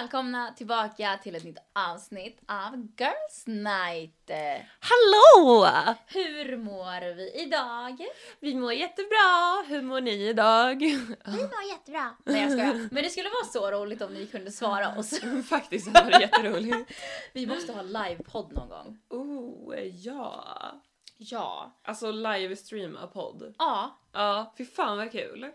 välkomna tillbaka till ett nytt avsnitt av Girls Night. Hallå! Hur mår vi idag? Vi mår jättebra. Hur mår ni idag? Vi mår jättebra. Nej jag skojar. Men det skulle vara så roligt om ni kunde svara oss. Faktiskt var det jätteroligt. Vi måste ha livepodd någon gång. Oh, ja. Ja. Alltså livestreama podd. Ja. Ja, fy fan vad kul.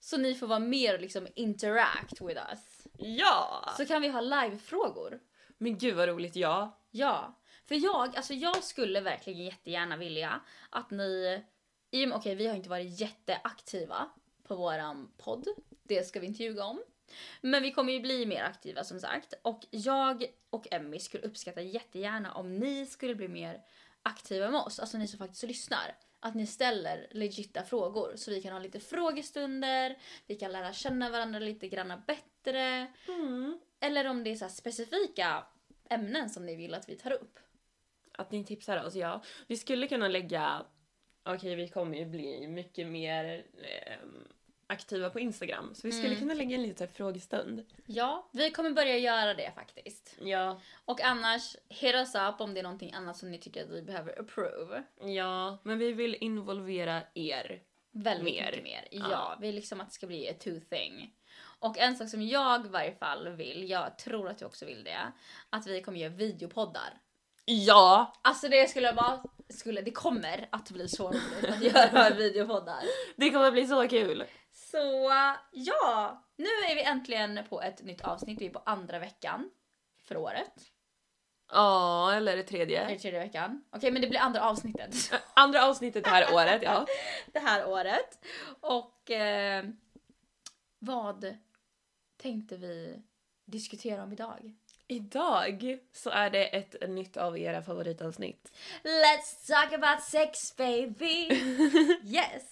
Så ni får vara mer och liksom interact with us. Ja! Så kan vi ha livefrågor. Men gud vad roligt, ja. Ja, för jag, alltså jag skulle verkligen jättegärna vilja att ni, i okej vi har inte varit jätteaktiva på våran podd, det ska vi inte ljuga om. Men vi kommer ju bli mer aktiva som sagt och jag och Emmy skulle uppskatta jättegärna om ni skulle bli mer aktiva med oss, alltså ni som faktiskt lyssnar. Att ni ställer legitta frågor så vi kan ha lite frågestunder, vi kan lära känna varandra lite grann bättre. Mm. Eller om det är så specifika ämnen som ni vill att vi tar upp. Att ni tipsar oss, ja. Vi skulle kunna lägga... Okej, vi kommer ju bli mycket mer ehm, aktiva på Instagram. Så vi skulle Mm. kunna lägga en liten frågestund. Ja, vi kommer börja göra det faktiskt. Ja. Och annars, hit us up om det är någonting annat som ni tycker att vi behöver approve. Ja, men vi vill involvera er. Väldigt Mer. mycket mer. Ja, Ja. vi vill liksom att det ska bli a two thing. Och en sak som jag i varje fall vill, jag tror att du också vill det, att vi kommer göra videopoddar. Ja! Alltså det skulle bara, skulle, det kommer att bli så roligt att göra videopoddar. Det kommer bli så kul. Så ja, nu är vi äntligen på ett nytt avsnitt. Vi är på andra veckan för året. Ja, eller det Eller tredje. tredje veckan. Okej, men det blir andra avsnittet Andra avsnittet det här året, ja. det här året. Och eh, vad tänkte vi diskutera om idag? Idag så är det ett nytt av era favoritavsnitt. Let's talk about sex baby! Yes!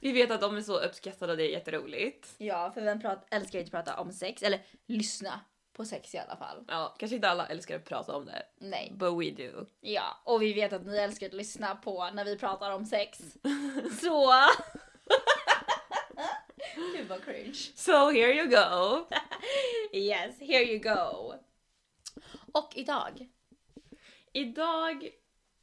Vi vet att de är så uppskattade och det är jätteroligt. Ja, för vem prat, älskar inte att prata om sex? Eller lyssna på sex i alla fall. Ja, kanske inte alla älskar att prata om det. Nej. But we do. Ja, och vi vet att ni älskar att lyssna på när vi pratar om sex. Så... Gud vad cringe. So here you go. Yes, here you go. Och idag. Idag,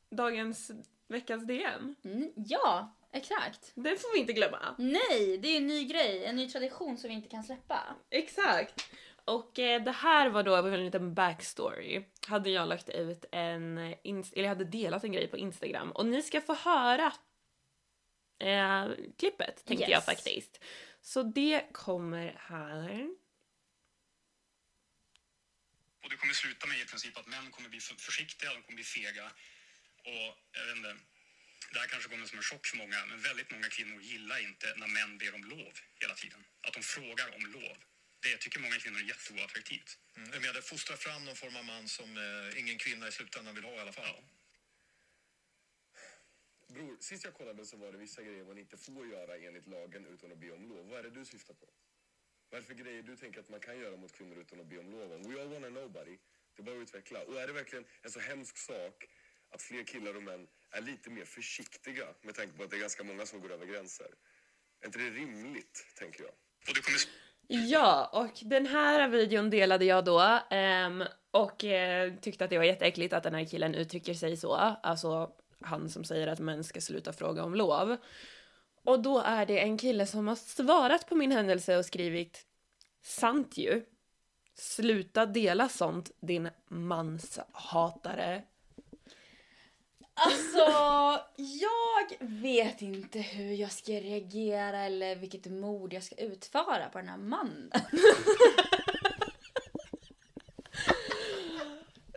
dagens veckans DM. Mm, ja, exakt. Det får vi inte glömma. Nej, det är en ny grej, en ny tradition som vi inte kan släppa. Exakt. Och eh, det här var då en liten backstory. Hade jag lagt ut en, eller jag hade delat en grej på Instagram och ni ska få höra eh, klippet tänkte Yes. jag faktiskt. Så det kommer här. Och det kommer sluta med i princip att män kommer bli för försiktiga, de kommer bli fega. Och jag vet inte, det här kanske kommer som en chock för många, men väldigt många kvinnor gillar inte när män ber om lov hela tiden. Att de frågar om lov. Det tycker många kvinnor är jätteoattraktivt. Mm. Med att fostra fram någon form av man som eh, ingen kvinna i slutändan vill ha i alla fall. Bror, sist jag kollade så var det vissa grejer man inte får göra enligt lagen utan att be om lov. Vad är det du syftar på? Vad är det för grejer du tänker att man kan göra mot kvinnor utan att be om lov? We all wanna know buddy. Det är bara att utveckla. Och är det verkligen en så hemsk sak att fler killar och män är lite mer försiktiga med tanke på att det är ganska många som går över gränser? Är inte det rimligt, tänker jag? Och det kommer Ja, och den här videon delade jag då ehm, och eh, tyckte att det var jätteäckligt att den här killen uttrycker sig så. Alltså han som säger att män ska sluta fråga om lov. Och då är det en kille som har svarat på min händelse och skrivit Sant ju. Sluta dela sånt din manshatare. Alltså, jag vet inte hur jag ska reagera eller vilket mord jag ska utföra på den här mannen.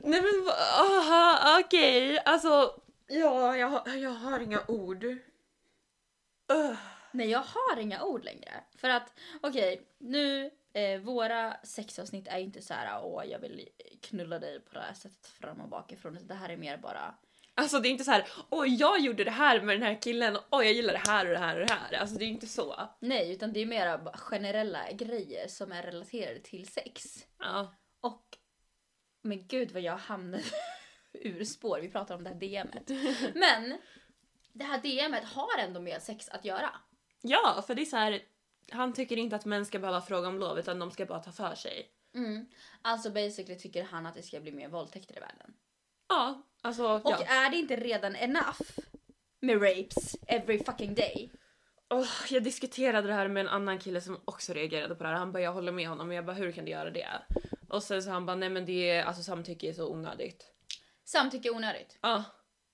Nej men aha, okej, alltså ja, jag, jag har inga ord. Ugh. Nej, jag har inga ord längre. För att, okej, nu, eh, våra sexavsnitt är inte så här, åh jag vill knulla dig på det här sättet fram och bakifrån. Det här är mer bara, Alltså det är inte så här, oj jag gjorde det här med den här killen, oj jag gillar det här och det här och det här. Alltså det är inte så. nej, utan det är mera bara generella grejer som är relaterade till sex. Ja. Och, men gud vad jag hamnade ur spår. Vi pratar om det här DMet. Men, det här DMet har ändå med sex att göra. Ja, för det är så här, Han tycker inte att män ska behöva fråga om lov utan de ska bara ta för sig. Mm. Alltså basically tycker han att det ska bli mer våldtäkter i världen. Ja, alltså Och ja. är det inte redan enough med rapes every fucking day? Åh, jag diskuterade det här med en annan kille som också reagerade på det här. Han bara jag håller med honom men jag bara hur kan du göra det? Och sen så han bara nej men det är alltså samtycke är så onödigt. Samtycke är onödigt. Ja,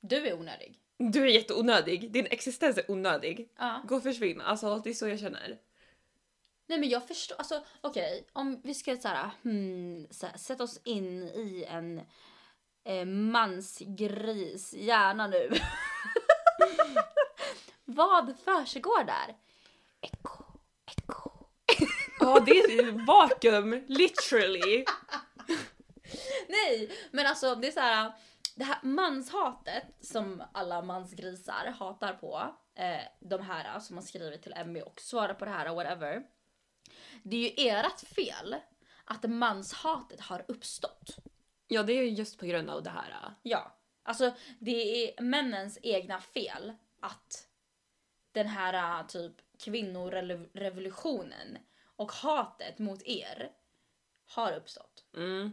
Du är onödig. du är jätteonödig. Din existens är onödig. Ja. Gå och försvinn. Alltså det är så jag känner. Nej men jag förstår, alltså okej om vi ska såhär, hmm, så här, sätta oss in i en eh, mansgris hjärna nu. Vad försiggår där? Eko, eko. Ja det är vakuum, literally. Nej men alltså det är så här. Det här manshatet som alla mansgrisar hatar på, eh, de här som har skrivit till Emmy och svarar på det här och whatever. Det är ju ert fel att manshatet har uppstått. Ja det är just på grund av det här. Ja. Alltså det är männens egna fel att den här äh, typ kvinnorevolutionen och hatet mot er har uppstått. Mm.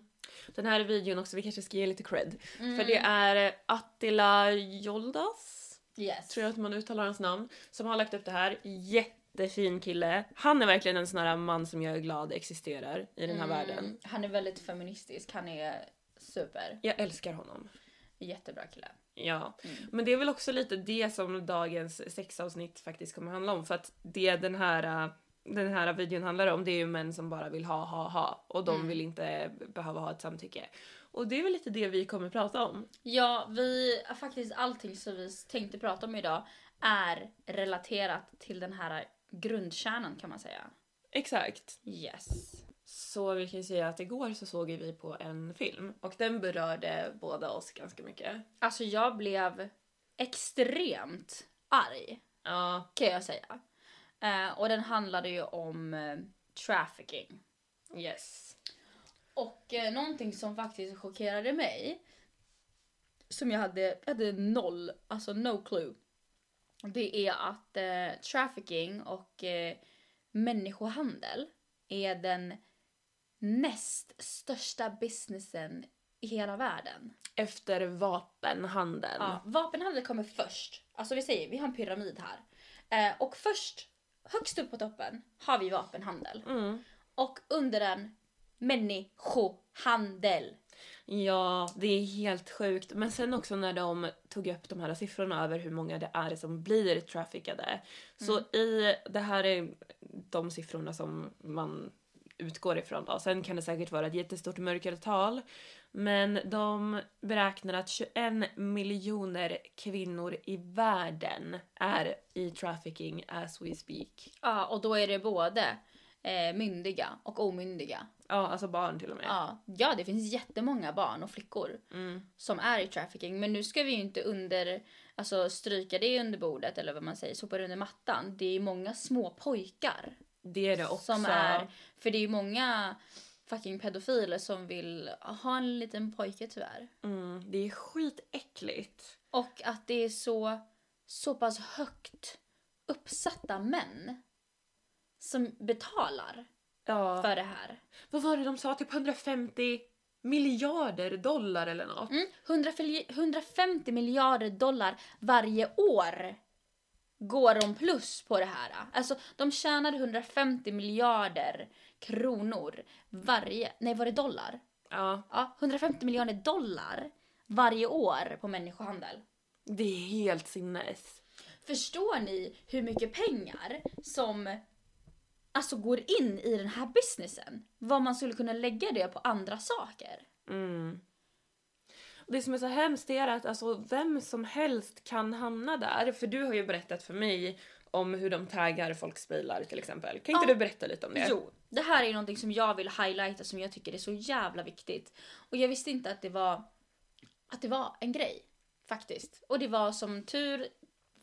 Den här videon också, vi kanske ska ge lite cred. För det är Attila Joldas, Yes. tror jag att man uttalar hans namn, som har lagt upp det här. Jättefin kille. Han är verkligen en sån här man som jag är glad existerar i den här världen. Mm, Han är väldigt feministisk, han är super. Jag älskar honom. Jättebra kille. Ja, men det är väl också lite det som dagens sexavsnitt faktiskt kommer handla om. För att det den här, äh, den här videon handlar om det är ju män som bara vill ha, ha, ha. Och de vill inte behöva ha ett samtycke. Och det är väl lite det vi kommer prata om. Ja, vi, faktiskt allting som vi tänkte prata om idag är relaterat till den här grundkärnan kan man säga. Exakt. Yes. Så vi kan ju säga att igår så såg vi på en film och den berörde båda oss ganska mycket. Alltså jag blev extremt arg Ja, kan jag säga. Eh, och den handlade ju om eh, trafficking. yes. Och eh, någonting som faktiskt chockerade mig, som jag hade, jag hade noll, alltså no clue. Det är att eh, trafficking och eh, människohandel är den näst största businessen i hela världen. Efter vapenhandeln. Ja, vapenhandel kommer först. Alltså vi säger, vi har en pyramid här. Eh, och först, högst upp på toppen, har vi vapenhandel. Mm. Och under den, människohandel. Ja, det är helt sjukt. Men sen också när de tog upp de här siffrorna över hur många det är som blir traffickade. Så i, det här är de siffrorna som man utgår ifrån då. Sen kan det säkert vara ett jättestort mörkertal. Men de beräknar att 21 miljoner kvinnor i världen är i trafficking as we speak. Ja, och då är det både eh, myndiga och omyndiga. Ja, alltså barn till och med. Ja, ja, det finns jättemånga barn och flickor Mm. som är i trafficking. Men nu ska vi ju inte under, alltså stryka det under bordet eller vad man säger, sopa det under mattan. Det är många små pojkar Det är det också. som är, för det är ju många fucking pedofiler som vill ha en liten pojke tyvärr. Mm, det är skitäckligt. Och att det är så, så pass högt uppsatta män som betalar Ja. för det här. Vad var det de sa? Typ 150 miljarder dollar eller något? Mm, 150 150 miljarder dollar varje år går de plus på det här. Alltså de tjänade 150 miljarder kronor varje, nej var det dollar? Ja, Ja, 150 miljarder dollar varje år på människohandel. det är helt sinnes. Förstår ni hur mycket pengar som alltså går in i den här businessen? Vad man skulle kunna lägga det på andra saker. Mm. Det som är så hemskt är att alltså, vem som helst kan hamna där. För du har ju berättat för mig om hur de taggar folks bilar till exempel. Kan inte Ja. du berätta lite om det? Jo, det här är någonting som jag vill highlighta som jag tycker är så jävla viktigt. Och jag visste inte att det var, att det var en grej. Faktiskt. Och det var som tur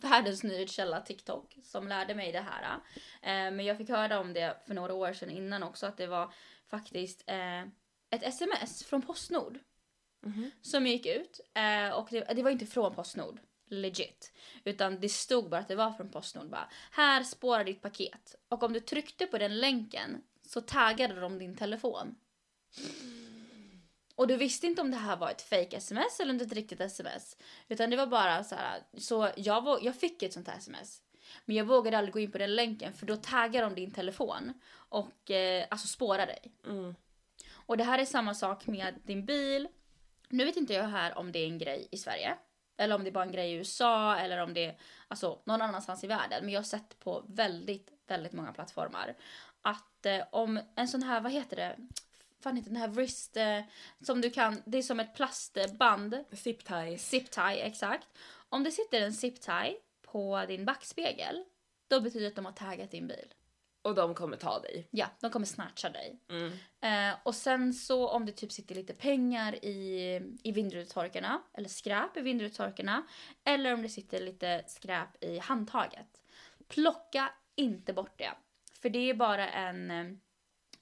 världens nyhetskälla TikTok som lärde mig det här. Eh, men jag fick höra om det för några år sedan innan också att det var faktiskt eh, ett sms från Postnord. Mhm. Som gick ut. Eh, och det, det var inte från Postnord. legit. Utan det stod bara att det var från Postnord bara. Här spårar ditt paket. Och om du tryckte på den länken så taggade de din telefon. Och du visste inte om det här var ett fake sms eller ett riktigt sms. Utan det var bara så här. Så jag, jag fick ett sånt här sms. Men jag vågade aldrig gå in på den länken för då taggar de din telefon. Och eh, alltså spårar dig. Mm. Och det här är samma sak med din bil. Nu vet inte jag här om det är en grej i Sverige. Eller om det är bara en grej i USA eller om det är alltså, någon annanstans i världen. Men jag har sett på väldigt, väldigt många plattformar. Att eh, om en sån här, vad heter det? Fan heter den här wrist, eh, som du kan, det är som ett plastband. Zip ties. Zip tie, exakt. Om det sitter en zip tie på din backspegel, då betyder det att de har taggat din bil. Och de kommer ta dig. Ja, de kommer snatcha dig. Mm. Eh, och sen så om det typ sitter lite pengar i, i vindrutetorkarna, eller skräp i vindrutetorkarna, eller om det sitter lite skräp i handtaget. Plocka inte bort det. För det är bara en...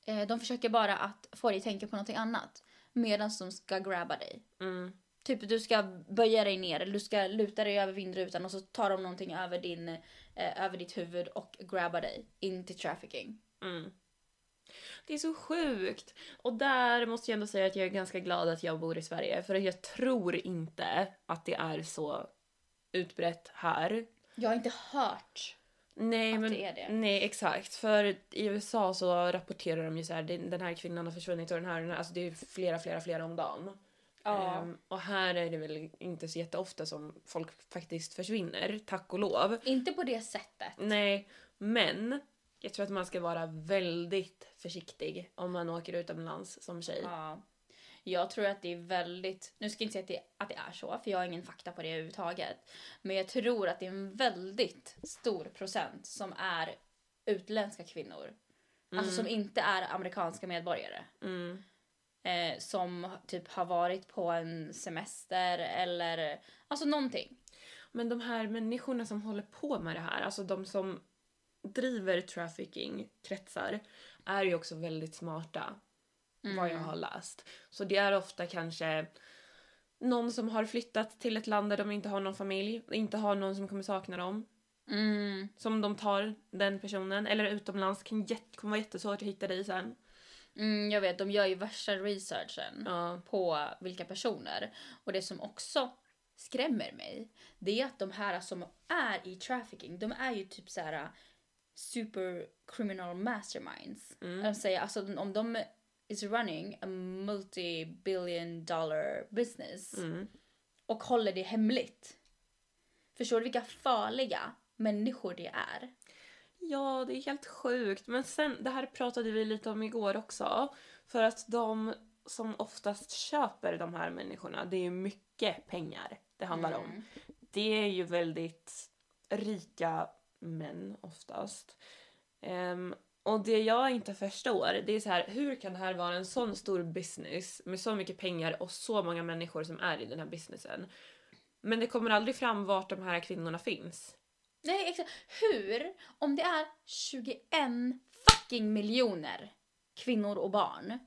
Eh, de försöker bara att få dig att tänka på någonting annat. Medan de ska grabba dig. Mm. Typ du ska böja dig ner eller du ska luta dig över vindrutan och så tar de någonting över, din, eh, över ditt huvud och grabbar dig in till trafficking. Mm. Det är så sjukt. Och där måste jag ändå säga att jag är ganska glad att jag bor i Sverige. För jag tror inte att det är så utbrett här. Jag har inte hört Nej, Att men, det är det. nej exakt. För i USA så rapporterar de ju så här, den här kvinnan har försvunnit och den här, den här alltså det är flera, flera, flera om dagen. Ja. Ehm, och här är det väl inte så jätteofta som folk faktiskt försvinner, tack och lov. Inte på det sättet. Nej, men jag tror att man ska vara väldigt försiktig om man åker utomlands som tjej. Ja. Jag tror att det är väldigt, nu ska jag inte säga att det, att det är så, för jag har ingen fakta på det överhuvudtaget. Men jag tror att det är en väldigt stor procent som är utländska kvinnor. Alltså som inte är amerikanska medborgare. Mm. Eh, som typ har varit på en semester eller alltså någonting. Men de här människorna som håller på med det här, alltså de som driver trafficking-kretsar, är ju också väldigt smarta. Vad jag har läst. Så det är ofta kanske någon som har flyttat till ett land där de inte har någon familj, inte har någon som kommer sakna dem. Mm. Som de tar den personen, eller utomlands, kan jätte, kommer vara jättesvårt att hitta dig sen. Mm, jag vet, de gör ju värsta researchen Ja. på vilka personer. Och det som också skrämmer mig, det är att de här som är i trafficking, de är ju typ så här super criminal masterminds. De säger alltså om de is running a multi-billion dollar business och håller det hemligt. Förstår du vilka farliga människor det är? Ja, det är helt sjukt. Men sen, det här pratade vi lite om igår också. För att de som oftast köper de här människorna, det är ju mycket pengar det handlar om. Det är ju väldigt rika män oftast. Ehm, och det jag inte förstår, det är så här, hur kan det här vara en sån stor business med så mycket pengar och så många människor som är i den här businessen? Men det kommer aldrig fram vart de här kvinnorna finns. Nej, exakt. Hur? Om det är 21 fucking miljoner kvinnor och barn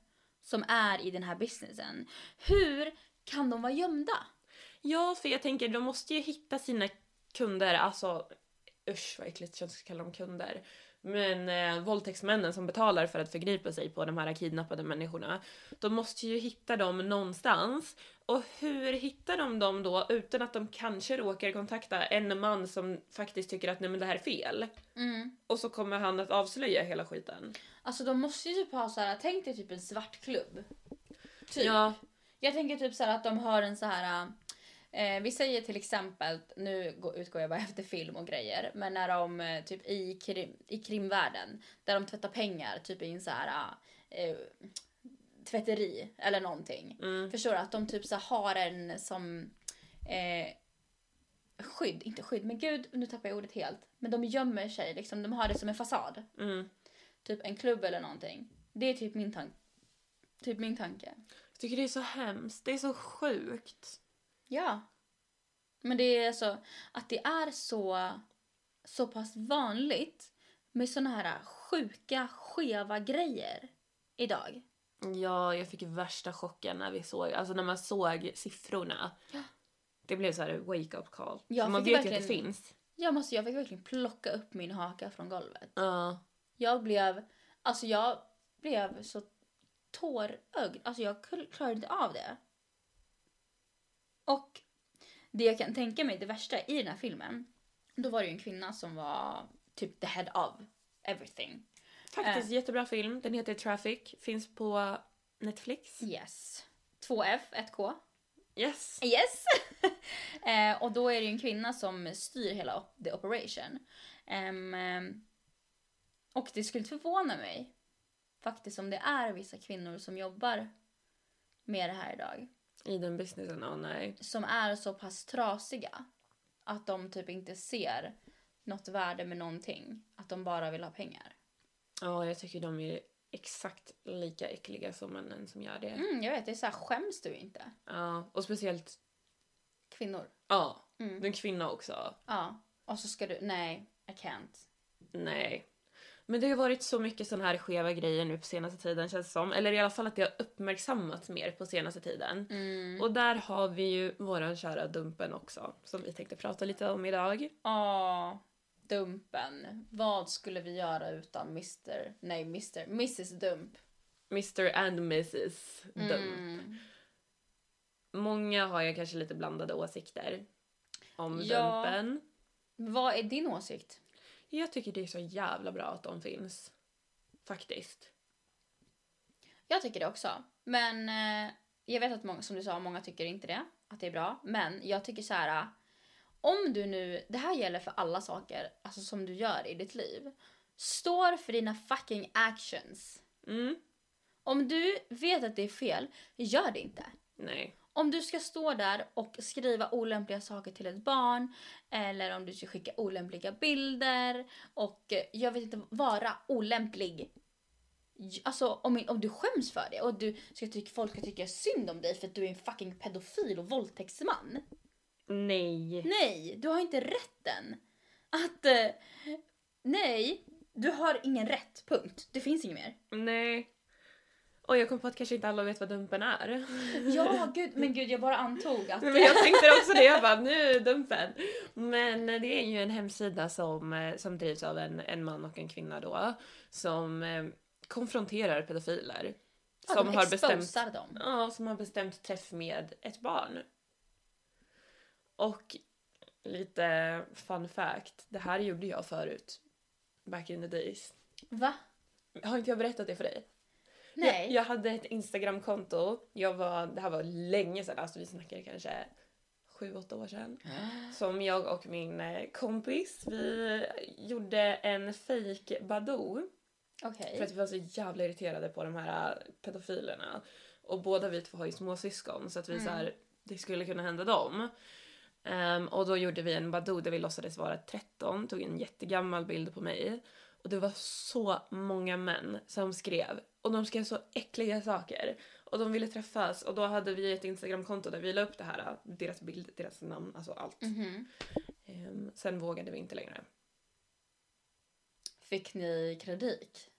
som är i den här businessen. Hur kan de vara gömda? Ja, för jag tänker de måste ju hitta sina kunder, alltså usch vad äckligt känns att kalla dem kunder. Men eh, våldtäktsmännen som betalar för att förgripa sig på de här kidnappade människorna, de måste ju hitta dem någonstans. Och hur hittar de dem då utan att de kanske råkar kontakta en man som faktiskt tycker att nej men det här är fel? Och så kommer han att avslöja hela skiten. Alltså de måste ju typ ha så här, tänk dig typ en svart klubb. Typ. Ja, Jag tänker typ så att de har en så här. Eh, vi säger till exempel, nu gå- utgår jag bara efter film och grejer, men när de eh, typ i, krim, i krimvärlden, där de tvättar pengar, typ i en så här eh, tvätteri eller någonting. Förstår du? Att de typ så har en som eh, skydd, inte skydd, men gud nu tappar jag ordet helt. Men de gömmer sig liksom, de har det som en fasad. mm. Typ en klubb eller någonting. Det är typ min, tank typ min tanke. jag tycker det är så hemskt, det är så sjukt. Ja. Men det är så att det är så, så pass vanligt med såna här sjuka, skeva grejer idag. Ja, jag fick värsta chocken när vi såg, alltså när man såg siffrorna. Det blev så här wake-up call. Jag man vet ju att det finns. Jag, måste, jag fick verkligen plocka upp min haka från golvet. Ja. Jag blev, alltså jag blev så tårögd. Alltså jag kl- klarade inte av det. Och det jag kan tänka mig, det värsta i den här filmen, då var det ju en kvinna som var typ the head of everything. Faktiskt jättebra film. Den heter Traffic. Finns på Netflix. Yes. 2F, 1K. Yes. Yes! eh, och då är det ju en kvinna som styr hela the operation. Ehm, och det skulle inte förvåna mig faktiskt om det är vissa kvinnor som jobbar med det här idag. I den businessen, ja nej. Som är så pass trasiga att de typ inte ser något värde med någonting. Att de bara vill ha pengar. Ja, jag tycker de är exakt lika äckliga som männen som gör det. Mm, jag vet, det är så här, skäms du inte? Ja, och speciellt, Kvinnor. ja, Mm. du är en kvinna också. Ja. Och så ska du, nej, I can't. Nej. Men det har varit så mycket sån här skeva grejer nu på senaste tiden känns det som. Eller i alla fall att det har uppmärksammats mer på senaste tiden. Mm. Och där har vi ju våran kära Dumpen också. Som vi tänkte prata lite om idag. Ja, Dumpen. Vad skulle vi göra utan Mr... Nej, Mr. Mrs Dump. Mr and Mrs Dump. Mm. Många har ju kanske lite blandade åsikter om Ja. Dumpen. Vad är din åsikt? Jag tycker det är så jävla bra att de finns. Faktiskt. Jag tycker det också. Men eh, jag vet att många, som du sa, många tycker inte det. Att det är bra. Men jag tycker så här. Om du nu, det här gäller för alla saker alltså som du gör i ditt liv. Står för dina fucking actions. Mm. Om du vet att det är fel, gör det inte. Nej. Om du ska stå där och skriva olämpliga saker till ett barn eller om du ska skicka olämpliga bilder och eh, jag vet inte, vara olämplig. Alltså om, om du skäms för det och du ska tycka, folk ska tycka synd om dig för att du är en fucking pedofil och våldtäktsman. Nej. Nej, du har inte rätten att... Eh, nej, du har ingen rätt. Punkt. Det finns inget mer. Nej. Och jag kom på att kanske inte alla vet vad Dumpen är. Ja, gud, men gud jag bara antog att... Men jag tänkte också det, jag bara nu Dumpen. Men det är ju en hemsida som, eh, som drivs av en, en man och en kvinna då. Som eh, konfronterar pedofiler. Ja, Som har bestämt dem. Ja, som har bestämt träff med ett barn. Och lite fun fact, det här gjorde jag förut. Back in the days. Va? Har inte jag berättat det för dig? Nej. Jag, jag hade ett Instagramkonto, jag var, det här var länge sedan, alltså vi snackar kanske sju, åtta år sedan. Som jag och min eh, kompis, vi gjorde en fake Badoo. Okej. För att vi var så jävla irriterade på de här äh, pedofilerna. Och båda vi två har ju småsyskon så att vi så här, det skulle kunna hända dem. Ehm, och då gjorde vi en Badoo där vi låtsades vara 13, tog en jättegammal bild på mig. Och det var så många män som skrev. Och de skrev så äckliga saker. Och de ville träffas och då hade vi ett Instagramkonto där vi la upp det här, deras bild, deras namn, alltså allt. Mhm. Ehm, sen vågade vi inte längre. Fick ni kredit?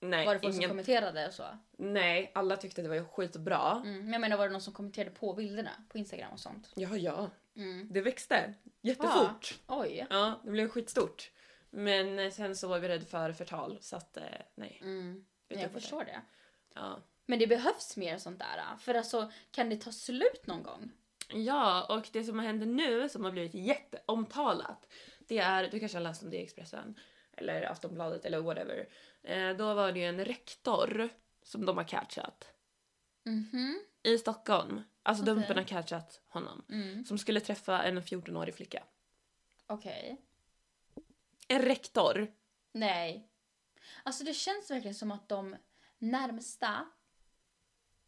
Nej, Var det folk som ingen, kommenterade och så? nej, alla tyckte det var skitbra. Mm. Men jag menar var det någon som kommenterade på bilderna på Instagram och sånt? Ja, ja. Mm. Det växte jättefort. Oj. Ja, det blev skitstort. Men eh, sen så var vi rädda för förtal så att eh, nej. Mm. Jag förstår det. Ja. Men det behövs mer sånt där. För alltså, kan det ta slut någon gång? ja, och det som händer nu som har blivit jätteomtalat det är, du kanske har läst om det i Expressen eller Aftonbladet eller whatever. Eh, då var det ju en rektor som de har catchat Mhm. i Stockholm. Alltså Okej. Dumpen har catchat honom. Mm. Som skulle träffa en 14-årig flicka. Okej. En rektor. Nej. Alltså det känns verkligen som att de närmsta,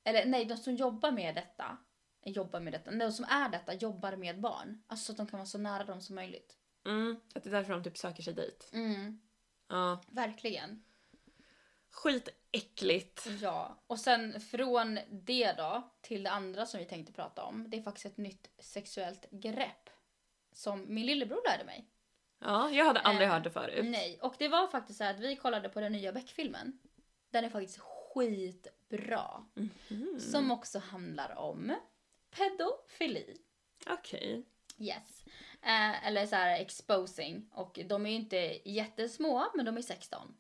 eller nej, de som jobbar med detta, jobbar med detta, de som är detta jobbar med barn. Alltså så att de kan vara så nära dem som möjligt. Mm, att det är därför de typ söker sig dit. Mm. Ja. Verkligen. Skitäckligt. Ja, och sen från det då till det andra som vi tänkte prata om. Det är faktiskt ett nytt sexuellt grepp. Som min lillebror lärde mig. Ja, jag hade aldrig Eh, hört det förut. Nej, och det var faktiskt så att vi kollade på den nya Beck-filmen. Den är faktiskt skitbra. Mhm. Som också handlar om pedofili. Okej. Yes. Eh, eller så här exposing. Och de är ju inte jättesmå, men de är 16.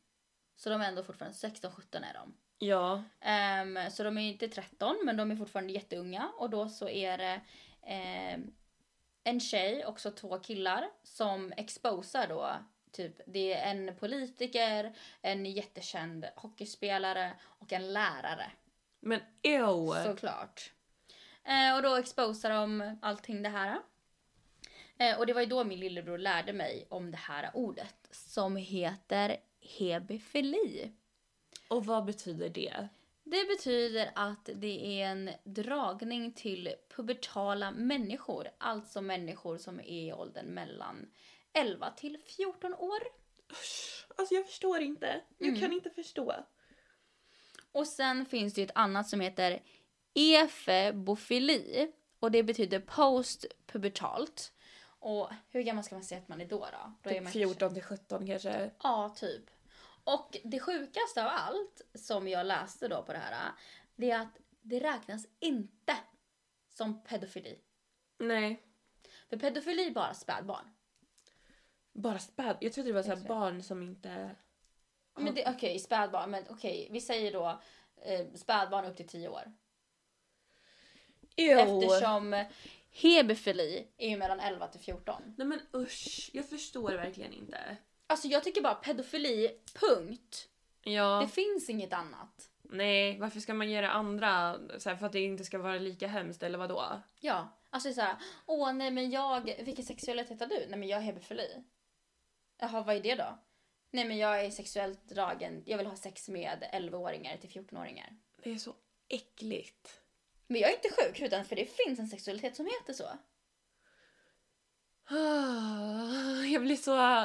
Så de är ändå fortfarande 16-17 är de. Ja. Ehm, så de är inte 13 men de är fortfarande jätteunga och då så är det ehm, en tjej och så två killar som exposar då typ det är en politiker, en jättekänd hockeyspelare och en lärare Men ew. såklart. Eh, och då exposar de allting det här. Eh, och det var ju då min lillebror lärde mig om det här ordet som heter hebefili. Och vad betyder det? Det betyder att det är en dragning till pubertala människor. Alltså människor som är i åldern mellan 11 till 14 år. Alltså jag förstår inte. Jag Mm. kan inte förstå. Och sen finns det ju ett annat som heter efebofili. Och det betyder postpubertalt. Och hur gammal ska man säga att man är då då? då är Typ man 14 till 17 kanske. Ja, typ. Och det sjukaste av allt som jag läste då på det här, det är att det räknas inte som pedofili. Nej. För pedofili är bara spädbarn. Bara späd. Jag trodde det var så här barn som inte... Men det, okej, spädbarn, men okej, vi säger då eh, spädbarn upp till 10 år. Ew. Eftersom hebefili är ju mellan 11 till 14. Nej men usch. Jag förstår verkligen inte. Alltså jag tycker bara pedofili, punkt. Ja. Det finns inget annat. Nej, varför ska man göra andra så här, för att det inte ska vara lika hemskt eller vadå? Ja, alltså såhär, åh nej men jag, vilken sexualitet har du? Nej men jag är hebefili. Jaha, vad är det då? Nej men jag är sexuellt dragen, jag vill ha sex med 11-åringar till 14-åringar. Det är så äckligt. Men jag är inte sjuk utan för det finns en sexualitet som heter så. Ah, Jag blir så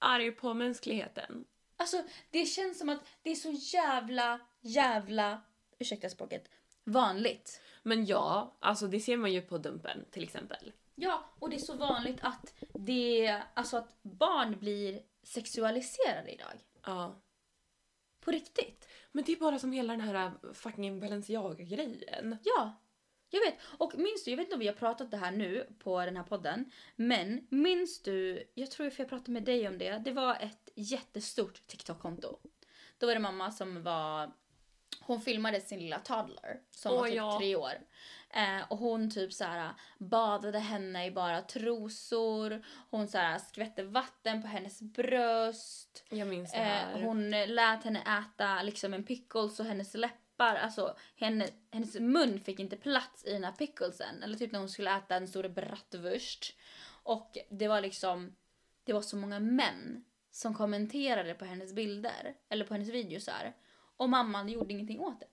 arg på mänskligheten. Alltså det känns som att det är så jävla, jävla, ursäkta språket, vanligt. Men ja, alltså det ser man ju på Dumpen till exempel. Ja, och det är så vanligt att det, alltså att barn blir sexualiserade idag. Ja. På riktigt. Men det är bara som hela den här fucking Balenciaga-grejen. Ja, jag vet. Och minns du, jag vet inte om vi har pratat det här nu på den här podden, men minns du, jag tror jag pratade med dig om det, det var ett jättestort TikTok-konto. Då var det mamma som var, hon filmade sin lilla toddler som Åh, var typ ja. tre år. Eh, och hon typ så här badade henne i bara trosor, hon så här skvätte vatten på hennes bröst. Jag minns det här. Eh, hon lät henne äta liksom en pickles och hennes läppar, alltså henne, hennes mun fick inte plats i den här picklesen. Eller typ när hon skulle äta en stor bratwurst. Och det var liksom, det var så många män som kommenterade på hennes bilder, eller på hennes videosar. Och mamman gjorde ingenting åt det.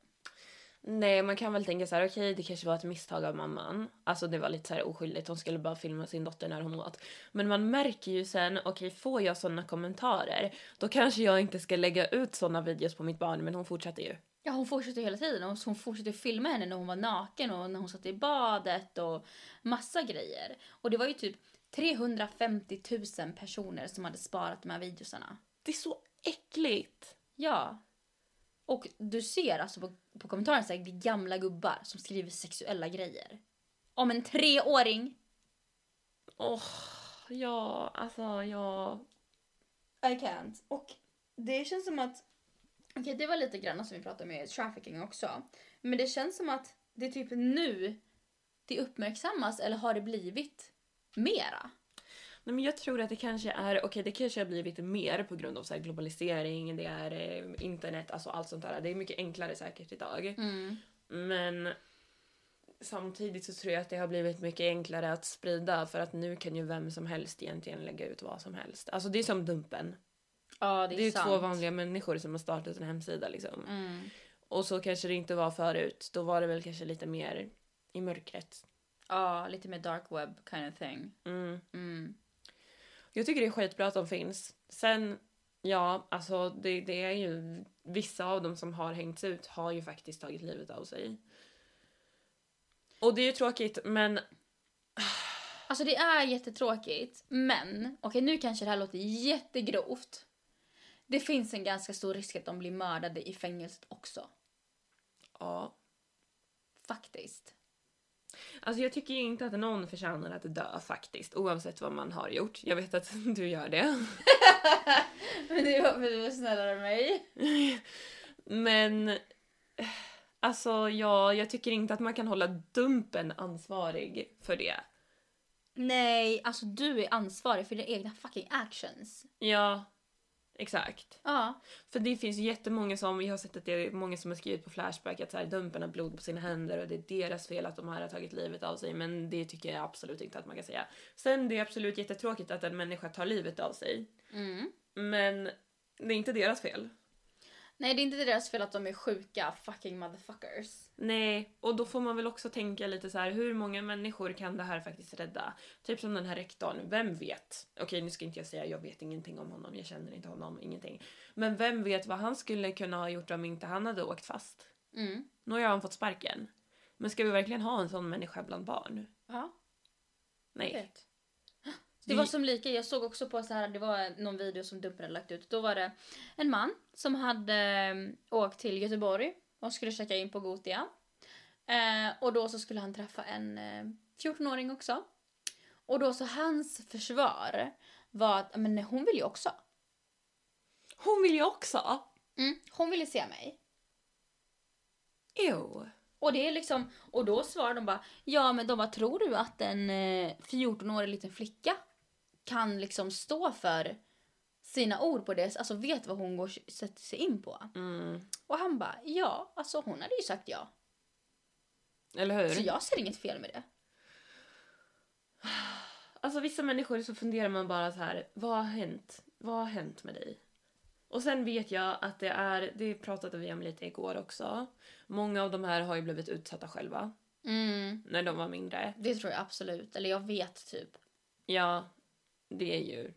Nej, man kan väl tänka så här, okej, det kanske var ett misstag av mamman. Alltså det var lite så här oskyldigt, hon skulle bara filma sin dotter när hon åt. Men man märker ju sen, okej, får jag såna kommentarer, då kanske jag inte ska lägga ut såna videos på mitt barn, men hon fortsatte ju. Ja, hon fortsatte hela tiden. och Hon fortsatte filma henne när hon var naken och när hon satt i badet och massa grejer. Och det var ju typ 350 000 personer som hade sparat de här videosarna. Det är så äckligt! Ja. Och du ser alltså på, på kommentarerna så här, det är gamla gubbar som skriver sexuella grejer. Om en treåring. Åh, ja, alltså ja. I can't. Och det känns som att... Okej, det var lite grann som vi pratade med trafficking också. Men det känns som att det är typ nu det uppmärksammas, eller har det blivit mera? Nej, men jag tror att det kanske är, okej det kanske har blivit mer på grund av så globalisering, det är eh, internet, alltså allt sånt där. Det är mycket enklare säkert idag. Men samtidigt så tror jag att det har blivit mycket enklare att sprida för att nu kan ju vem som helst egentligen lägga ut vad som helst. Alltså det är som Dumpen. Ja, det Det är, är ju sant. två vanliga människor som har startat en hemsida liksom. Mm. Och så kanske det inte var förut. Då var det väl kanske lite mer i mörkret. Ja, lite mer dark web kind of thing. Mm. Mm. Jag tycker det är skitbra att de finns. Sen, ja, alltså det, det är ju vissa av dem som har hängts ut har ju faktiskt tagit livet av sig. Och det är ju tråkigt, men Alltså det är jättetråkigt, men okej nu kanske det här låter jättegrovt. Det finns en ganska stor risk att de blir mördade i fängelset också. ja. Faktiskt. Alltså jag tycker ju inte att någon förtjänar att dö faktiskt, oavsett vad man har gjort. Jag vet att du gör det. Men det var för du var snällare än mig. Men eh, alltså ja, jag tycker inte att man kan hålla Dumpen ansvarig för det. Nej, alltså du är ansvarig för dina egna fucking actions. Ja, exakt. Ja. För det finns jättemånga som, jag har sett att det är många som har skrivit på Flashback att så här, Dumpen har blod på sina händer och det är deras fel att de här har tagit livet av sig. Men det tycker jag absolut inte att man kan säga. Sen det är absolut jättetråkigt att en människa tar livet av sig. Mm. Men det är inte deras fel. Nej, det är inte deras fel att de är sjuka fucking motherfuckers. Nej, och då får man väl också tänka lite så här, hur många människor kan det här faktiskt rädda? Typ som den här rektorn, vem vet? Okej, nu ska inte jag säga jag vet ingenting om honom, jag känner inte honom, ingenting. Men vem vet vad han skulle kunna ha gjort om inte han hade åkt fast? Mm. Nu har han fått sparken. Men ska vi verkligen ha en sån människa bland barn? Ja, Nej. vet. Det var som lika, jag såg också på så här, det var någon video som Dumpen hade lagt ut. Då var det en man som hade eh, åkt till Göteborg och skulle checka in på Gotia. Eh, och då så skulle han träffa en eh, 14-åring också. Och då så hans försvar var att men hon vill ju också. Hon vill ju också! Mm, hon ville se mig. Ew. Och det är liksom, och då svarar de bara, ja men de bara, tror du att en eh, 14-årig liten flicka kan liksom stå för sina ord på det, alltså vet vad hon går sätter sig in på? Mm. Och han bara, ja, alltså hon hade ju sagt ja. Eller hur? Så jag ser inget fel med det. Alltså vissa människor så funderar man bara så här, vad har hänt? Vad har hänt med dig? Och sen vet jag att det är, det pratade vi om lite igår också. Många av de här har ju blivit utsatta själva Mm, när de var mindre. det tror jag absolut, eller jag vet typ. Ja, det är ju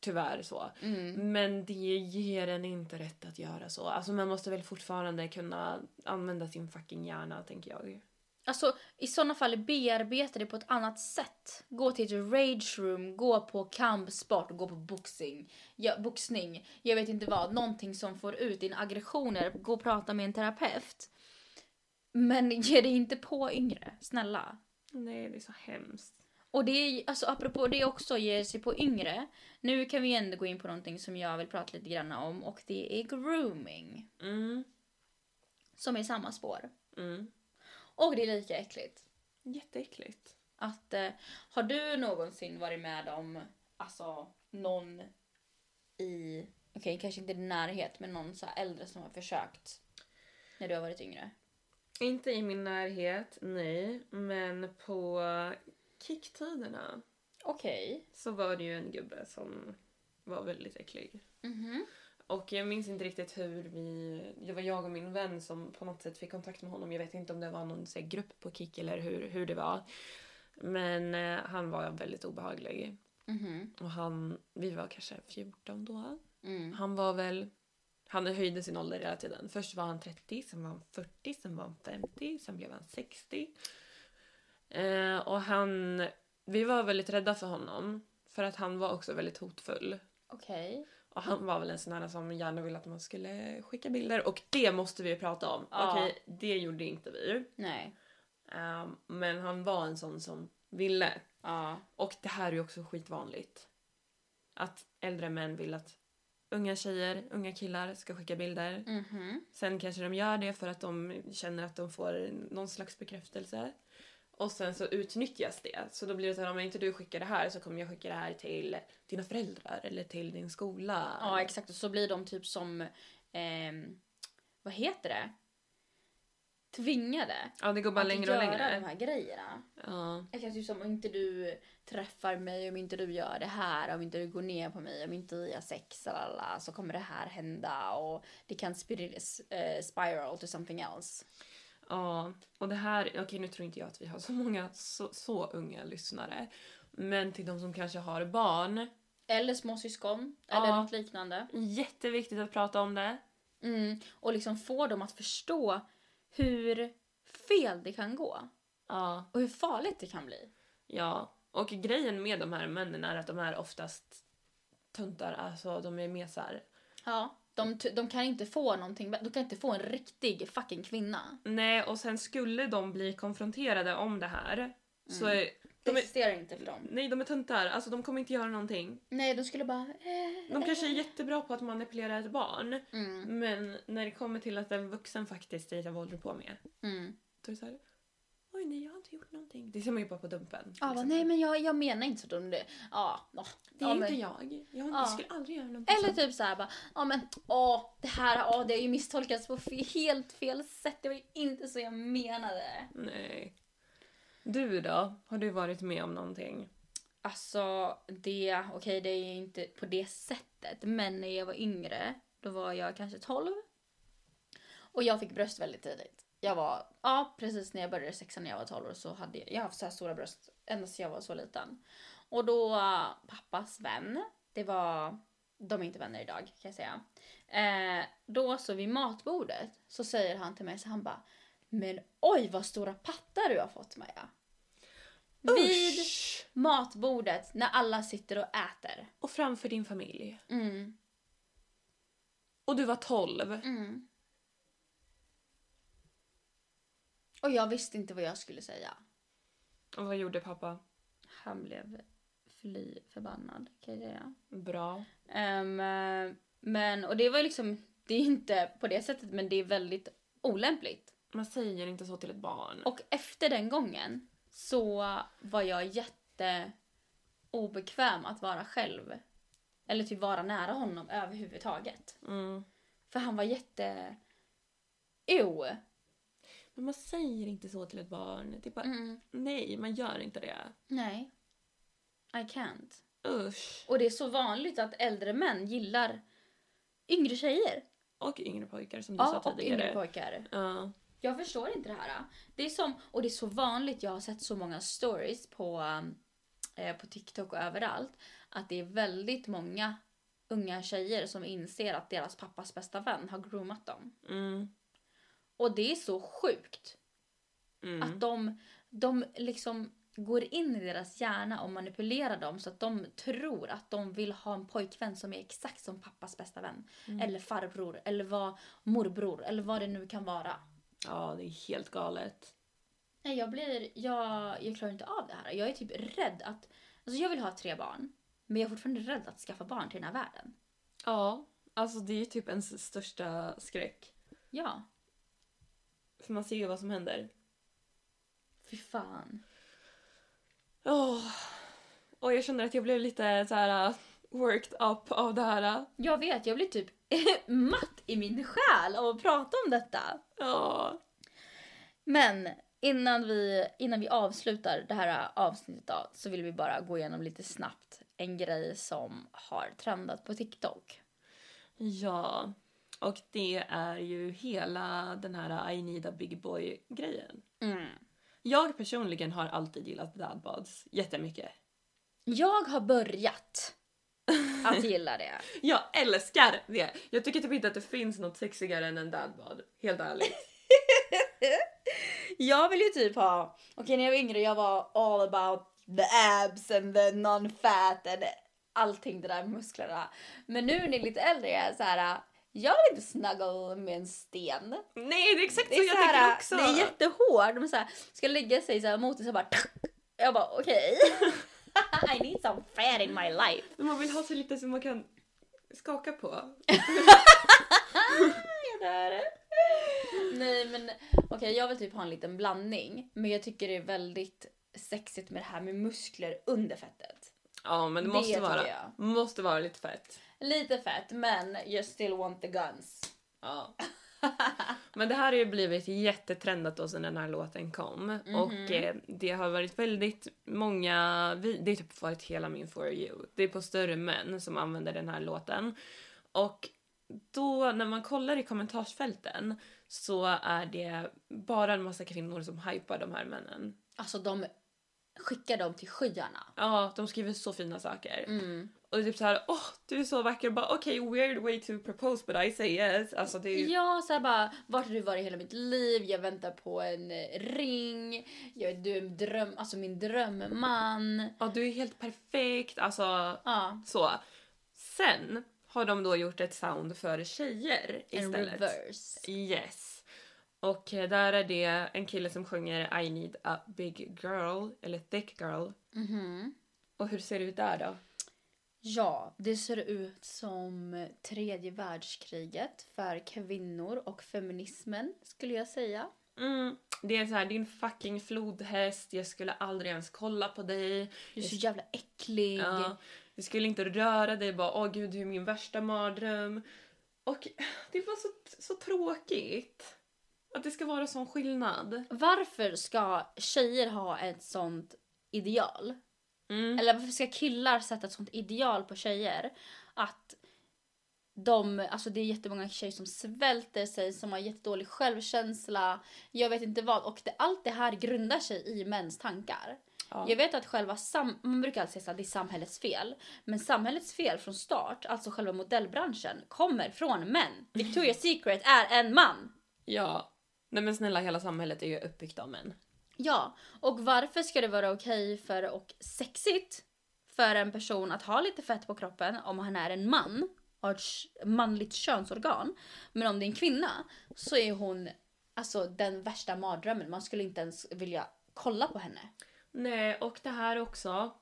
tyvärr så. Mm. Men det ger en inte rätt att göra så. Alltså man måste väl fortfarande kunna använda sin fucking hjärna, tänker jag. Alltså i sådana fall bearbeta det på ett annat sätt. Gå till ett rage room, gå på kampsport, gå på boxing, ja, boxning, jag vet inte vad, någonting som får ut dina aggressioner, gå och prata med en terapeut. Men ge dig inte på yngre, snälla. Nej, det är så hemskt. Och det är, alltså apropå det också, ge sig på yngre. Nu kan vi ändå gå in på någonting som jag vill prata lite grann om och det är grooming. Mm, Som är samma spår. mm. Och det är lika äckligt. Jätteäckligt. Att, eh, har du någonsin varit med om alltså, någon i, okej kanske inte i närhet, men någon så äldre som har försökt när du har varit yngre? Inte i min närhet, nej. Men på kicktiderna Okej. så var det ju en gubbe som var väldigt äcklig. Mhm. Och jag minns inte riktigt hur vi... Det var jag och min vän som på något sätt fick kontakt med honom. Jag vet inte om det var någon så här, grupp på Kik eller hur, hur det var. Men eh, han var väldigt obehaglig. Mhm. Och han... Vi var kanske 14 då. Mm. Han var väl... Han höjde sin ålder hela tiden. Först var han 30, sen var han 40, sen var han 50, sen blev han 60. Eh, och han... Vi var väldigt rädda för honom. För att han var också väldigt hotfull. Okej. Och han var väl en sån här som gärna ville att man skulle skicka bilder. Och det måste vi prata om. Ja. Okej, det gjorde inte vi. Nej. Ehm, men han var en sån som ville. Ja. Och det här är ju också skitvanligt. Att äldre män vill att unga tjejer, unga killar ska skicka bilder. Mhm. Sen kanske de gör det för att de känner att de får någon slags bekräftelse. Och sen så utnyttjas det. Så då blir det så här, om inte du skickar det här så kommer jag skicka det här till dina föräldrar eller till din skola. Ja exakt, och så blir de typ som, ehm, vad heter det? Tvingade. Ja, det går bara att längre och göra längre. de här grejerna. Ja. Exakt, typ som om inte du träffar mig, om inte du gör det här, om inte du går ner på mig, om inte vi har sex, lalala, så kommer det här hända och det kan eh, spiral to something else. Ja. Och det här, okej nu tror inte jag att vi har så många så, så unga lyssnare. Men till de som kanske har barn, Eller småsyskon, eller Ja. något liknande. jätteviktigt att prata om det. Mm, och liksom få dem att förstå hur fel det kan gå. Ja. Och hur farligt det kan bli. Ja. Och grejen med de här männen är att de är oftast töntar, alltså de är mesar. Ja, De, de kan inte få någonting, de kan inte få en riktig fucking kvinna. Nej, och sen skulle de bli konfronterade om det här så är, Det de är, existerar inte för dem. Nej, de är töntar. Alltså de kommer inte göra någonting. Nej, de skulle bara... Eh, De kanske är jättebra på att manipulera ett barn. Mm, Men när det kommer till att en vuxen faktiskt säger vad håller du på med? mm. Då är det såhär, oj nej jag har inte gjort någonting. Det ser man ju bara på Dumpen. Ja, exempel. nej men jag, jag menar inte så dumt. Ja, ja, Det är ja, inte men- jag. Jag, jag skulle aldrig göra någonting Eller typ så här bara, ja men åh, det här åh, det har ju misstolkats på helt fel sätt. Det var ju inte så jag menade. Nej. Du då? Har du varit med om någonting? Alltså, det, okej det är ju inte på det sättet. Men när jag var yngre, då var jag kanske 12. Och jag fick bröst väldigt tidigt. Jag var, ja precis när jag började sexan när jag var 12 år så hade jag, jag haft så här stora bröst ända sedan jag var så liten. Och då, äh, pappas vän, det var, de är inte vänner idag kan jag säga. Eh, då så vid matbordet så säger han till mig så han bara Men oj vad stora pattar du har fått Maja. Vid Usch! matbordet när alla sitter och äter. Och framför din familj. Mm. Och du var 12. Mm. Och jag visste inte vad jag skulle säga. Och vad gjorde pappa? Han blev fly förbannad kan jag säga. Bra. Ehm, men, och det var liksom, det är inte på det sättet men det är väldigt olämpligt. Man säger inte så till ett barn. Och efter den gången så var jag jätte obekväm att vara själv. Eller typ vara nära honom överhuvudtaget. Mm. För han var jätte... Ew. Men man säger inte så till ett barn. Det är bara, Mm. nej, man gör inte det. Nej. I can't. Usch. Och det är så vanligt att äldre män gillar yngre tjejer. Och yngre pojkar som du sa Ja, och tidigare. yngre pojkar. Ja. Jag förstår inte det här. Det är som, och det är så vanligt, jag har sett så många stories på, eh, på TikTok och överallt, att det är väldigt många unga tjejer som inser att deras pappas bästa vän har groomat dem. Mm. Och det är så sjukt. Mm. Att de, de liksom går in i deras hjärna och manipulerar dem så att de tror att de vill ha en pojkvän som är exakt som pappas bästa vän. Eller farbror, eller vad, morbror, eller vad det nu kan vara. Ja, det är helt galet. Nej, jag blir... Jag, jag klarar inte av det här. Jag är typ rädd att... Alltså jag vill ha tre barn. Men jag är fortfarande rädd att skaffa barn till den här världen. Ja, alltså det är ju typ ens största skräck. Ja, För man ser ju vad som händer. fy fan. Åh. Och jag känner att jag blev lite så här uh, worked up av det här. Jag vet, jag blir typ matt i min själ av att prata om detta. Ja. Men innan vi, innan vi avslutar det här avsnittet då, så vill vi bara gå igenom lite snabbt en grej som har trendat på TikTok. Ja. Och det är ju hela den här I need a big boy-grejen. Mm. Jag personligen har alltid gillat dadbads jättemycket. Jag har börjat att gilla det. Jag älskar det! Jag tycker typ inte att det finns något sexigare än en dadbad. Helt ärligt. Jag vill ju typ ha, okej när jag var yngre jag var all about the abs and the non-fat and allting det där musklerna. Men nu när jag är lite äldre är jag så här. Jag vill inte snuggle med en sten. Nej, det är exakt Det så är, jag så här, tänker också! det är jättehård. De så här, ska lägga sig så här mot det så bara Jag bara okej. I need some fat in my life. Man vill ha så lite som man kan skaka på. Jag dör. Nej men okej jag vill typ ha en liten blandning. Men jag tycker det är väldigt sexigt med det här med muskler under fettet. Ja, men det måste vara, jag. måste vara lite fett. Lite fett men you still want the guns. Ja. Men det här har ju blivit jättetrendat då sen den här låten kom. Och eh, det har varit väldigt många, det har typ varit hela min For You. Det är på större män som använder den här låten. Och då när man kollar i kommentarsfälten så är det bara en massa kvinnor som hypar de här männen. Alltså de skickar dem till skyarna. Ja, de skriver så fina saker. Mm. Och typ så här, åh, du är så vacker. Och bara, okej, weird way to propose but I say yes. Alltså det är. Ja, så här bara, vart har du varit hela mitt liv? Jag väntar på en eh, ring. Jag, du är en dröm, alltså min drömman. Ja, du är helt perfekt. Alltså, Ja. så. Sen har de då gjort ett sound för tjejer En istället. reverse. Yes. Och eh, där är det en kille som sjunger I need a big girl, eller thick girl. Mhm. Och hur ser det ut där då? Ja, det ser ut som tredje världskriget för kvinnor och feminismen skulle jag säga. Mm, det är så här, din fucking flodhäst, jag skulle aldrig ens kolla på dig. Du är så jävla äcklig. Ja, jag skulle inte röra dig, bara åh gud du är min värsta mardröm. Och det var så, så tråkigt. Att det ska vara sån skillnad. Varför ska tjejer ha ett sånt ideal? Mm. Eller varför ska killar sätta ett sånt ideal på tjejer? Att de, alltså det är jättemånga tjejer som svälter sig, som har jättedålig självkänsla. Jag vet inte vad. Och det, allt det här grundar sig i mäns tankar. Ja. Jag vet att själva sam- man brukar alltid säga att det är samhällets fel. Men samhällets fel från start, alltså själva modellbranschen, kommer från män. Victoria's Secret är en man. Ja. Nej men snälla, hela samhället är ju uppbyggt av män. Ja, och varför ska det vara okej för och sexigt för en person att ha lite fett på kroppen om han är en man och har ett manligt könsorgan. Men om det är en kvinna så är hon alltså den värsta mardrömmen. Man skulle inte ens vilja kolla på henne. Nej, och det här också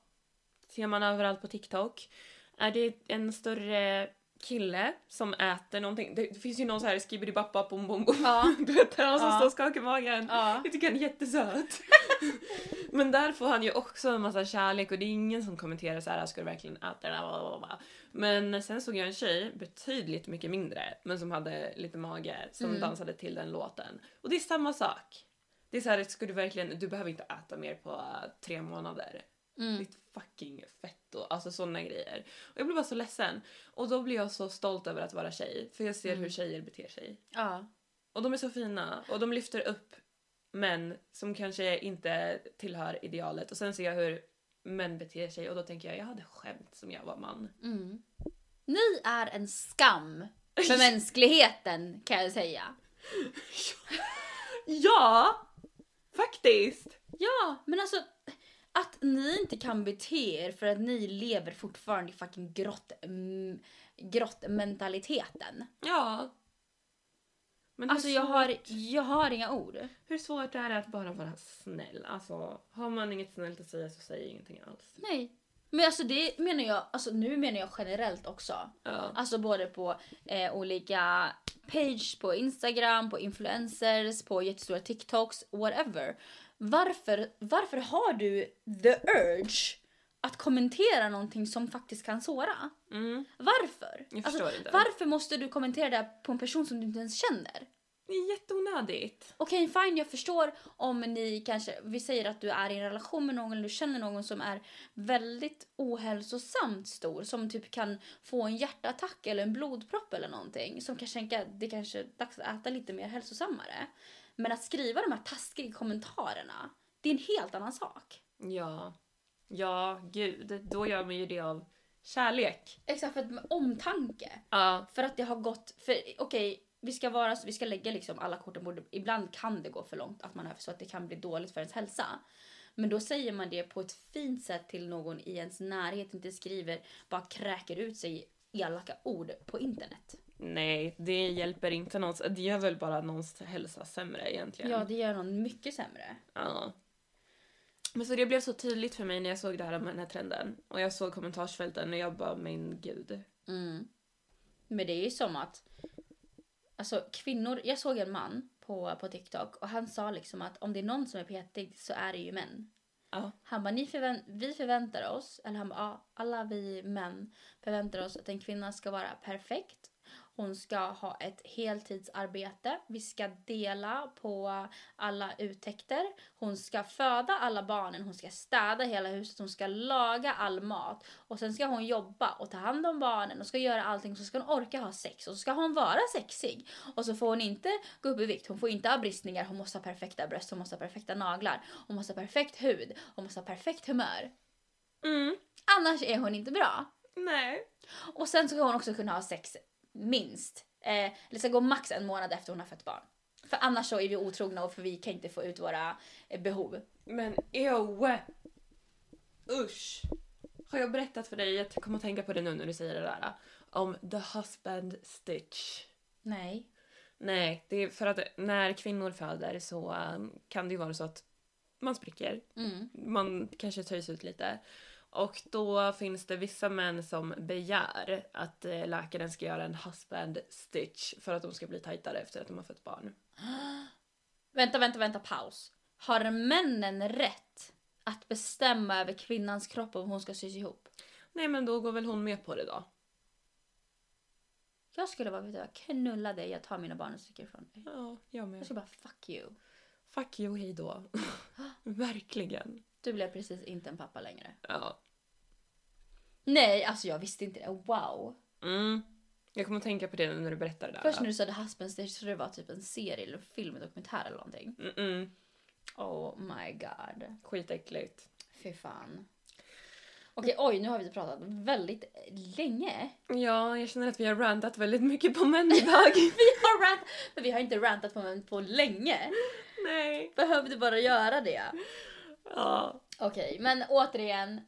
ser man överallt på TikTok. Är det en större kille som äter någonting. Det, det finns ju någon så här skibidi-bappa bom bom bom. Ja. Du vet han som Ja. står och skakar magen. Ja. Jag tycker han är jättesöt. Men där får han ju också en massa kärlek och det är ingen som kommenterar så här, ska du verkligen äta den här? Bla, bla, bla. Men sen såg jag en tjej, betydligt mycket mindre, men som hade lite mage, som Mm. dansade till den låten. Och det är samma sak. Det är så här, ska du verkligen, du behöver inte äta mer på eh, tre månader. Mm. Ditt fucking fett och alltså sådana grejer. Och jag blir bara så ledsen. Och då blir jag så stolt över att vara tjej, för jag ser Mm. hur tjejer beter sig. Ja. Och de är så fina och de lyfter upp män som kanske inte tillhör idealet och sen ser jag hur män beter sig och då tänker jag jag hade skämt som jag var man. Mm. Ni är en skam för mänskligheten kan jag säga. Ja! Faktiskt! Ja, men alltså att ni inte kan bete er för att ni lever fortfarande i fucking grott, mm, grottmentaliteten. Ja. Men Alltså jag svårt, har, jag har inga ord. hur svårt är det att bara vara snäll? Alltså, har man inget snällt att säga så säg ingenting alls. Nej. Men alltså det menar jag, alltså nu menar jag generellt också. Ja. Alltså både på eh, olika page på Instagram, på influencers, på jättestora TikToks, whatever. Varför, varför har du the urge att kommentera någonting som faktiskt kan såra? Mm. Varför? Jag förstår inte. Varför måste du kommentera det på en person som du inte ens känner? Det är jätteonödigt. Okej, fine, jag förstår om ni kanske, vi säger att du är i en relation med någon eller du känner någon som är väldigt ohälsosamt stor, som typ kan få en hjärtattack eller en blodpropp eller någonting, som kan tänka det kanske är dags att äta lite mer hälsosammare. Men att skriva de här taskiga kommentarerna, det är en helt annan sak. Ja. Ja, gud. Då gör man ju det av kärlek. Exakt, för att med omtanke. Ja. För att det har gått, för okej, vi ska vara, vi ska lägga liksom alla korten på. Ibland kan det gå för långt att man är så att det kan bli dåligt för ens hälsa. Men då säger man det på ett fint sätt till någon i ens närhet, inte skriver, bara kräker ut sig elaka ord på internet. Nej, det hjälper inte någons. Det gör väl bara någons hälsa sämre egentligen. Ja, det gör någon mycket sämre. Ja. Men så det blev så tydligt för mig när jag såg det här med den här trenden. Och jag såg kommentarsfälten och jag bara, men gud. Mm. Men det är ju som att Alltså kvinnor, jag såg en man på, på TikTok och han sa liksom att om det är någon som är petig så är det ju män. Ja. Han bara, Ni förvän- vi förväntar oss, eller han bara, alla vi män förväntar oss att en kvinna ska vara perfekt. Hon ska ha ett heltidsarbete. Vi ska dela på alla uttäkter. Hon ska föda alla barnen. Hon ska städa hela huset. Hon ska laga all mat. Och sen ska hon jobba och ta hand om barnen och ska göra allting. Så ska hon orka ha sex och så ska hon vara sexig. Och så får hon inte gå upp i vikt. Hon får inte ha bristningar. Hon måste ha perfekta bröst. Hon måste ha perfekta naglar. Hon måste ha perfekt hud. Hon måste ha perfekt humör. Mm. Annars är hon inte bra. Nej. Och sen ska hon också kunna ha sex minst. Eh, eller ska gå max en månad efter hon har fött barn. För annars så är vi otrogna och för vi kan inte få ut våra eh, behov. Men ew. Usch. Har jag berättat för dig, jag kommer att tänka på det nu när du säger det där. om the husband stitch. Nej. Nej, det är för att när kvinnor föder så um, kan det ju vara så att man spricker. Mm. Man kanske töjs ut lite. Och då finns det vissa män som begär att eh, läkaren ska göra en husband stitch för att de ska bli tajtare efter att de har fött barn. Vänta, vänta, vänta, paus. Har männen rätt att bestämma över kvinnans kropp om hon ska sys ihop? Nej men då går väl hon med på det då. Jag skulle bara vilja knulla dig, jag tar mina barn och sticker ifrån dig. Ja, jag Jag med. skulle bara fuck you. Fuck you, hej då. Verkligen. Du blev precis inte en pappa längre. Ja. Nej, alltså jag visste inte det. Wow. Mm. Jag kommer att tänka på det när du berättar det där. Först när du sa The Husband Stage så det var typ en serie eller film, en dokumentär eller någonting. Mm-mm. Oh my god. Skitäckligt. Fy fan. Okej, oj, nu har vi pratat väldigt länge. Ja, jag känner att vi har rantat väldigt mycket på män idag. Vi har rant, men vi har inte rantat på män på länge. Nej. Behövde bara göra det. Ja. Okej, men återigen,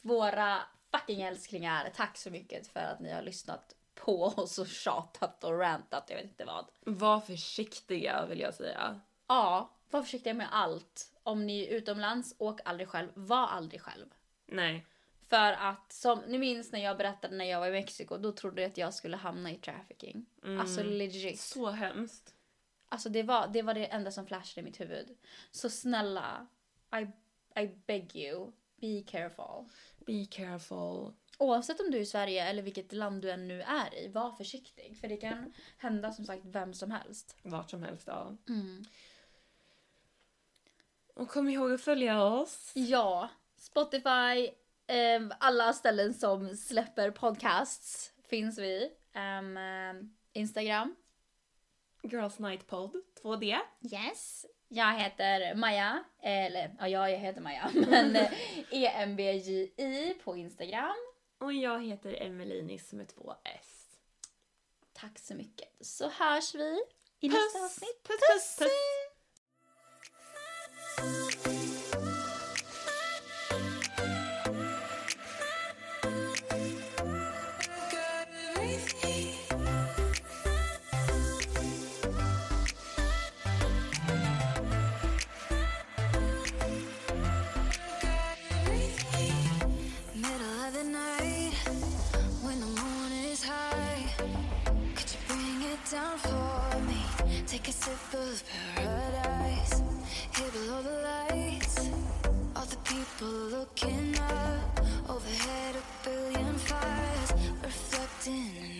våra fucking älsklingar, tack så mycket för att ni har lyssnat på oss och tjatat och rantat, jag vet inte vad. Var försiktiga vill jag säga. Ja, var försiktiga med allt. Om ni är utomlands, åk aldrig själv. Var aldrig själv. Nej. För att, som ni minns när jag berättade när jag var i Mexiko, då trodde jag att jag skulle hamna i trafficking. Alltså legit. Så hemskt. Alltså det var, det var det enda som flashade i mitt huvud. Så snälla, I, I beg you, be careful. Be careful. Oavsett om du är i Sverige eller vilket land du än nu är i, var försiktig. För det kan hända som sagt vem som helst. Vart som helst, ja. Mm. Och kom ihåg att följa oss. Ja, Spotify, ehm, alla ställen som släpper podcasts finns vi. Ehm, Instagram. Girls Night Pod 2D. Yes. Jag heter Maja, eller ja, jag heter Maja, men eh, EMBJI på Instagram. Och jag heter Emelinis med två S. Tack så mycket. Så hörs vi i nästa Puss! avsnitt. Puss, puss, puss! Take a sip of paradise. Here below the lights. All the people looking up. Overhead a billion fires. Reflecting